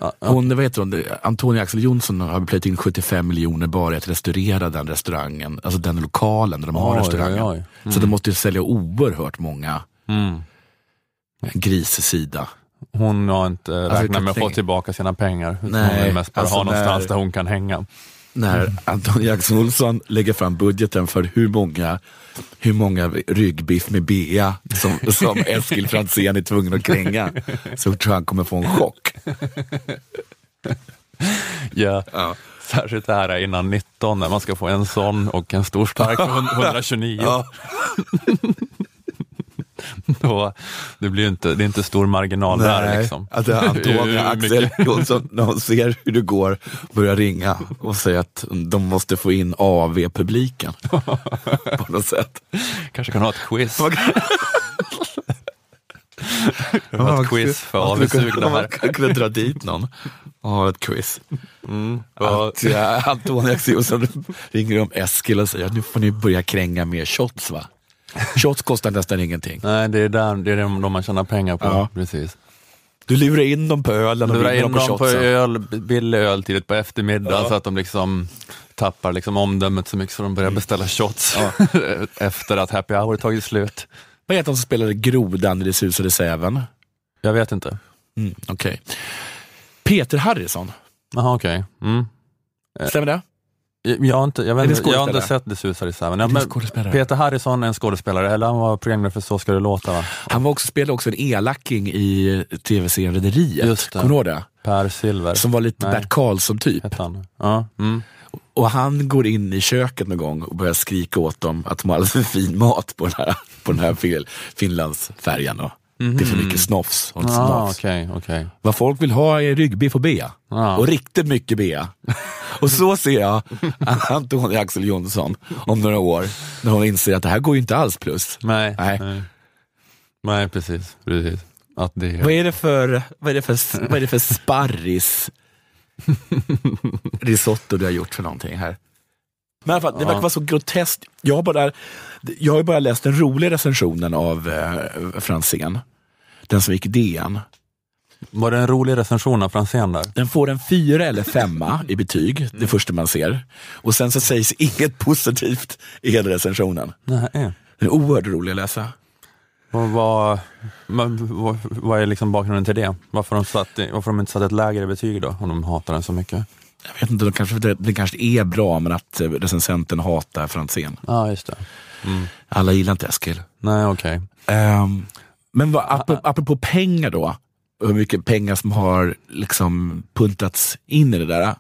Ja, ja. Hon, heter hon, Antonia Axel Jonsson har plöjt in 75 miljoner bara i att restaurera den restaurangen, alltså den lokalen där de har Oj, restaurangen. oj, oj. Så de måste ju sälja oerhört många Mm. grissida. Hon har inte räknat med att få tillbaka sina pengar. Nej, hon vill mest bara alltså ha någonstans där hon kan hänga. När Antonia Axel Olsson lägger fram budgeten för hur många, hur många ryggbiff med bea som, som [LAUGHS] Eskil Franzén är tvungen att kränga, så tror jag han kommer få en chock. [LAUGHS] Ja. Ja. Särskilt här innan 19 när man ska få en sån och en stor stark för 129. [LAUGHS] Ja. [LAUGHS] Då, det, blir inte, det är inte stor marginal där. Liksom. [LAUGHS] Antonia Hur Axel Jonsson, när hon ser hur det går, börjar ringa och säga att de måste få in AV-publiken [LAUGHS] på något sätt. Kanske kan ha ett quiz. Man Kan ha ett quiz för Man här. kan kunna dra dit någon och ha ett quiz. Ja. Att ja, Antonia Axel Jonsson ringer om Eskil och säger att nu får ni börja kränga mer shots va? Shots kostar nästan ingenting. Nej, det är, där, det är de de man tjänar pengar på. Ja. Precis. Du lurar in dem på ölen och Lura vinner in dem på dem på shotsen. öl, billig öl tidigt på eftermiddagen så att de liksom tappar liksom omdömet så mycket så de börjar beställa shots [LAUGHS] efter att happy hour tagit slut. Vad heter han som spelade grodan i Det susade säven? Jag vet inte. Mm, Okej. Peter Harrison, Jaha, okej. Mm. stämmer det? Jag har inte, jag vet, inte- jag har inte sett Det susar i säven. Peter Harrison är en skådespelare, eller han var programledare för Så ska det låta va? Han var också, spelade också en elaking i tv-serien Rederiet. Kommer du ihåg det? Per Silver. Som var lite Nej. Bert Karlsson-typ. hette han. Ja, mm. Och han går in i köket någon gång och börjar skrika åt dem att de har alldeles för fin mat på den här, på den här fin- Finlandsfärjan. Och Det är för mycket snofs. Och ah, snofs. okej, okej. Vad folk vill ha är ryggbiff och bea. Ja. Och riktigt mycket bea. [LAUGHS] och så ser jag [LAUGHS] Antonia Axel Jonsson om några år, när hon inser att det här går ju inte alls plus. Nej, Nej. nej. Nej, precis. precis. Att det Vad är det för, vad är det för, vad är det för sparris [LAUGHS] risotto du har gjort för någonting här? Men i alla fall, det verkar vara så groteskt. Jag bara, jag har bara läst den roliga recensionen av eh, Franzén. Den som gick i DN. Var det en rolig recension av Franzén där? Den får en fyra eller femma i betyg, det första man ser. Och sen så sägs inget positivt i hela recensionen. Nej. Den är oerhört rolig att läsa. Och vad, vad, vad, är liksom bakgrunden till det? Varför de, satt, varför de inte satt ett lägre betyg då, om de hatar den så mycket? Jag vet inte, de kanske, det, det kanske är bra men att eh, recensenten hatar Franzén. Ja, just det. Alla gillar inte Eskil. Nej, okej. Ehm, men vad, apropå, apropå pengar då, hur mycket pengar som har liksom puntats in i det där.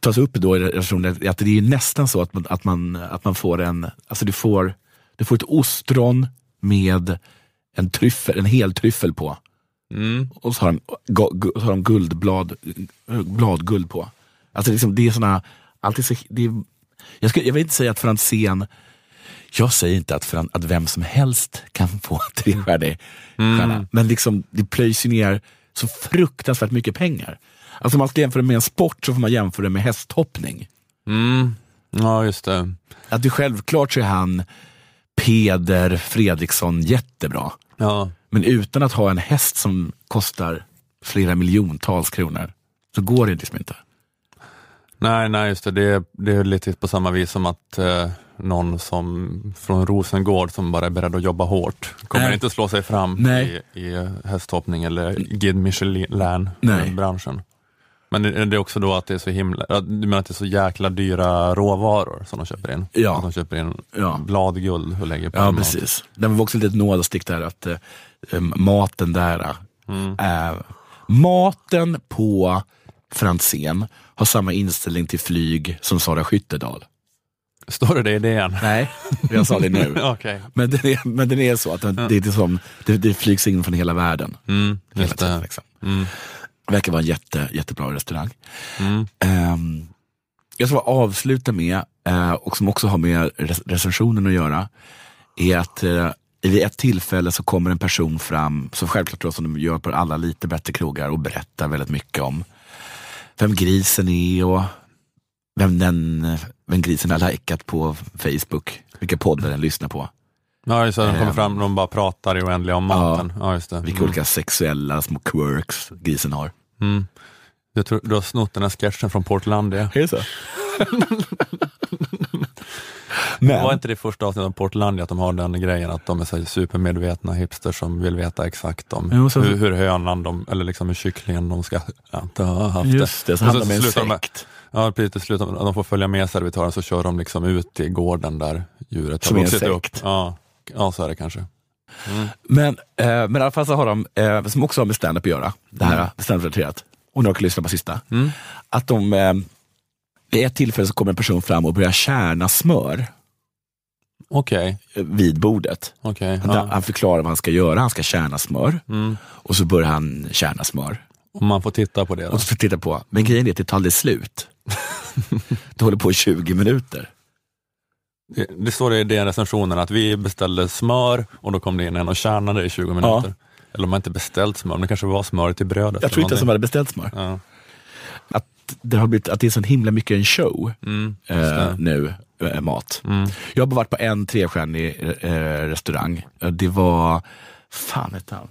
Tas upp då i relationen att det är nästan så att man, att man, att man får en, alltså du får, du får ett ostron med en tryffel, en hel tryffel på. Och så har de, så har de guldblad, bladguld på. Alltså liksom, det är såna, alltid så, det är, jag, ska, jag vill inte säga att Franzén jag säger inte att, Fran, att vem som helst kan få [LAUGHS] trestjärnig stjärna, men liksom, det plöjs ju ner så fruktansvärt mycket pengar. Alltså om man ska jämföra med en sport så får man jämföra med hästhoppning. Mm. Ja, just det. Att det självklart så är han Peder Fredriksson jättebra. Ja. Men utan att ha en häst som kostar flera miljontals kronor så går det liksom inte. Nej, nej, just det. Det är, det är lite på samma vis som att eh, någon som från Rosengård som bara är beredd att jobba hårt kommer Nej. inte slå sig fram Nej. i, i hästhoppning eller Guide Michelin Nej. branschen. Men det, det är också då att det är så himla, du menar att det är så jäkla dyra råvaror som de köper in? Ja. Att de köper in Ja. bladguld och lägger på Ja, precis. Det var också lite nådastick där att eh, maten där, eh, maten på Franzén har samma inställning till flyg som Sara Skyttedal. Står det det i DN? Nej, jag sa det nu. [LAUGHS] Okej. Men den är, men den är så att den, det, är som, det, det flygs in från hela världen. Mm, Hela tiden, liksom. Verkar vara en jätte, jättebra restaurang. Ehm, jag ska avsluta med, eh, och som också har med recensionen att göra, är att eh, vid ett tillfälle så kommer en person fram, som självklart då, som de gör på alla lite bättre krogar, och berättar väldigt mycket om vem grisen är och vem, den, vem grisen har likat på Facebook, vilka poddar den lyssnar på. Ja, just det. De kommer Ehm. fram de bara pratar i oändliga om maten. Ja, just det. Vilka Mm. olika sexuella små quirks grisen har. Mm. Jag tror, du har snott den här sketchen från Portlandia. Är det så? [LAUGHS] Men, Var inte det första avsnittet av Portlandia att de har den grejen att de är så supermedvetna hipsters som vill veta exakt om så- hur, hur hönan, de, eller liksom hur kycklingen de ska ja, ha haft det. just det, så Och handlar det om en sekt. Ja, precis. Till slut, om de får följa med servitören så kör de liksom ut i gården där djuret Som har vuxit upp. Ja, ja, så är det kanske. Men, eh, men i alla fall så har de, eh, som också har med stand-up att göra, det här mm. standup-relaterat, och nu kan lyssna på sista, att de eh, vid ett tillfälle så kommer en person fram och börjar kärna smör eh, vid bordet. okej. Han, ja. han förklarar vad han ska göra, han ska kärna smör Mm. och så börjar han kärna smör. Och man får titta på det då. Och så får titta på, men grejen är att det tar aldrig slut. det håller på i 20 minuter. Det, det står i den recensionen att vi beställde smör och då kom det in en och kärnade i 20 minuter. Eller de har inte beställt smör, men det kanske var smöret i brödet. Jag tror inte ens de hade beställt smör. någonting. Att det, har blivit, att det är så himla mycket en show Ja. Mm, eh, nu, eh, mat. Mm. Jag har bara varit på en trestjärnig eh, restaurang. Eh, Det var, fan hette han?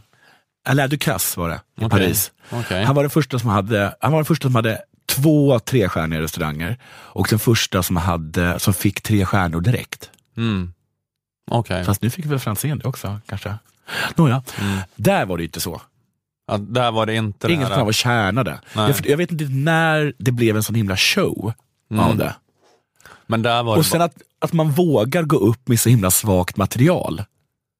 Alain Ducasse var det, i Okej. Paris. Okej. Han var den första som hade, han var den första som hade två trestjärniga restauranger och den första som, hade, som fick tre stjärnor direkt. Mm. Okej. Fast nu fick väl Franzén det också kanske. Nåja, där var det inte så. Ja, där var det inte Ingen som var kärnade. Nej. Jag, jag vet inte när det blev en sån himla show av det. Men där var Och det sen bara, att, att man vågar gå upp med så himla svagt material.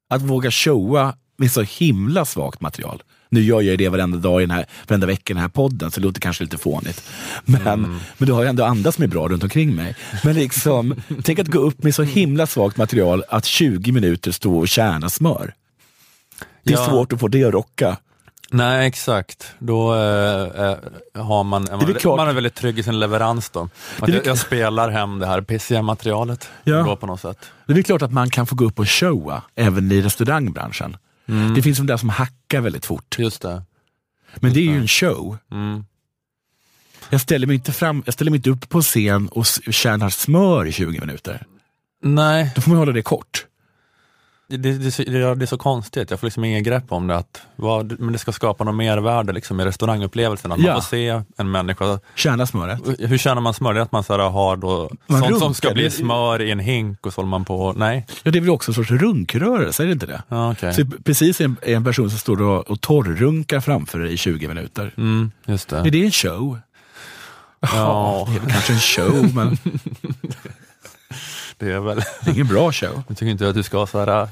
Att våga showa med så himla svagt material. Nu gör jag ju det varenda dag, i den här, varenda vecka i den här podden, så det låter kanske lite fånigt. Men, men du har ju ändå andra som är bra runt omkring mig. Men liksom, tänk att gå upp med så himla svagt material att 20 minuter stå och kärna smör. Det är Ja. svårt att få det att rocka. Nej, exakt. Då eh, har man, är man, klart. man är väldigt trygg i sin leverans då. Är jag, jag spelar hem det här pissiga materialet Ja. på något sätt. Det är klart att man kan få gå upp och showa, även i restaurangbranschen. Det finns de där som hackar väldigt fort. Just det. Men det är ju en show. Mm. Jag ställer mig inte, fram, jag ställer mig inte upp på scen och kärnar smör i 20 minuter. Nej, Då får man hålla det kort. Det, det, är så- det, det är så konstigt, jag får liksom ingen grepp om det. Att, vad, men det ska skapa något mervärde liksom, i restaurangupplevelsen, att Ja. man får se en människa. Kärna smöret. Hur känner man smör? Det är att man så här, har då, Man sånt som runkar. ska bli smör i en hink och så håller man på, nej? Ja, det är väl också en sorts runkrörelse, är det inte det? Ja, okej. Så precis en, en person som står och, och torrrunkar framför dig i 20 minuter. Mm, just det. Är det en show? Ja. det är väl kanske en show, men [LAUGHS] Det är väl, det är ingen bra show. jag tycker inte att du ska ha så här äh,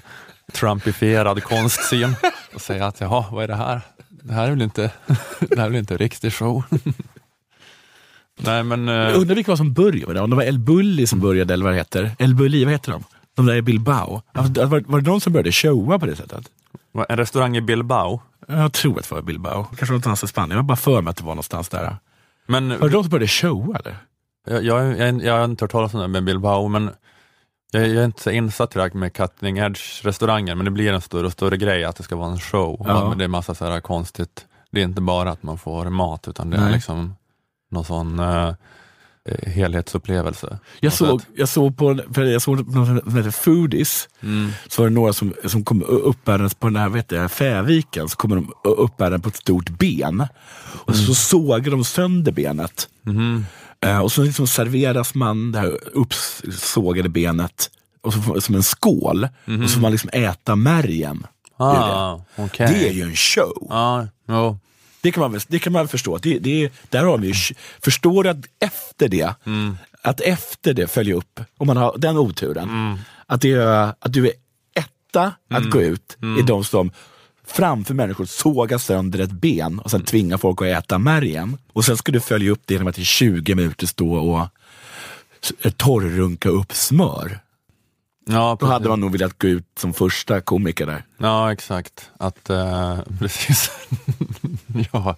trumpifierad konstsyn och säga att jaha, vad är det här? Det här är väl inte, det här är väl inte en riktig show? [LAUGHS] Nej men, eh, Jag undrar vilka var som började med det. Om det var El Bulli som började, eller vad det heter. El Bulli, vad heter de? De där i Bilbao. Var, var, det någon som började showa på det sättet? en restaurang i Bilbao. Jag tror att det var Bilbao. Kanske någonstans i Spanien. Jag bara för mig att det var någonstans där. Men Var det de som började showa eller? jag, jag, jag, jag har inte hört talas om det med Bilbao, men jag, jag är inte så insatt tillräckligt med cutting edge restauranger, men det blir en större och större grej att det ska vara en show. Ja. Men det är massa så här konstigt, det är inte bara att man får mat, utan det är Nej. liksom någon sån eh, helhetsupplevelse. Jag såg, jag såg på för jag såg något som heter Foodies. Mm. Så var det några som, som kom uppbärandes på den här vet jag, Fäviken, så kommer de uppbärande på ett stort ben. Och så sågar de sönder benet. Mhm. Eh, och så liksom serveras man det här uppsågade benet och så som en skål. Och så får man liksom äta märgen. Är det. Ah, okej. Det är ju en show. Ja, jo. Det kan man, väl- det kan man förstå. Det, det, är- där har vi ju, förstår du att efter det, att efter det följa upp, om man har den oturen, att, det att du är etta att gå ut, är de som framför människor sågar sönder ett ben och sen tvingar folk att äta märgen. Och sen ska du följa upp det genom att i 20 minuter stå och s- torrrunka upp smör. Ja, Då hade man nog velat gå ut som första komiker där. Ja, exakt. Att, eh, [LAUGHS] precis. ja,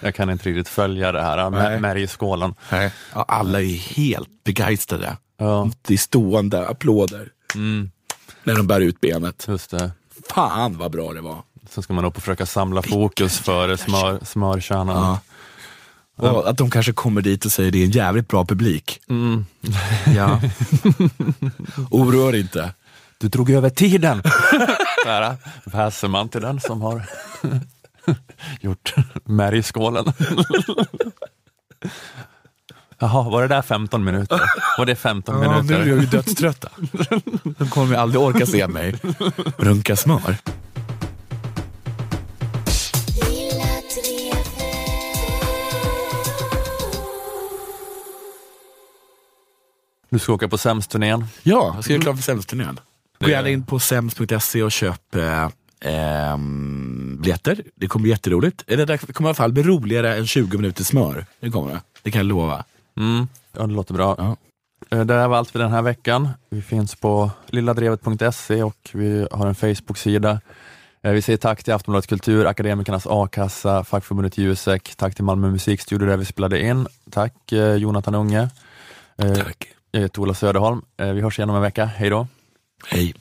jag kan inte riktigt följa det här med märgskålen. Ja, alla är helt begeistrade. Ja, Det är stående applåder mm, när de bär ut benet. just det. Fan vad bra det var. Sen ska man upp och försöka samla fokus för smör, smörkärnan. Ja. Och att de kanske kommer dit och säger det är en jävligt bra publik. Mm. Ja. [LAUGHS] Oroa dig inte. Du drog över tiden! [LAUGHS] Här väser man till den som har [LAUGHS] gjort märgskålen. Jaha, var det där 15 minuter? Var det 15 Ja, nu är minuter? jag ju dödströtta. De kommer ju aldrig orka se mig runka smör. Du ska åka på Sämst-turnén. Ja, jag ska göra klart för Sämst-turnén. Gå Det- gärna in på sems.se och köp eh, ehm, biljetter. Det kommer bli jätteroligt. Det kommer i alla fall bli roligare än 20 minuter smör. Det kommer det. Det kan jag lova. Mm, ja, det låter bra. Ja. Eh, Det här var allt för den här veckan. Vi finns på lilladrevet.se och vi har en Facebook-sida. Eh, Vi säger tack till Aftonbladet Kultur, Akademikernas A-kassa, fackförbundet Jusek, tack till Malmö musikstudio där vi spelade in. Tack eh, Jonathan Unge. Tack. Jag heter Ola Söderholm. Vi hörs igen om en vecka. Hej då! Hej.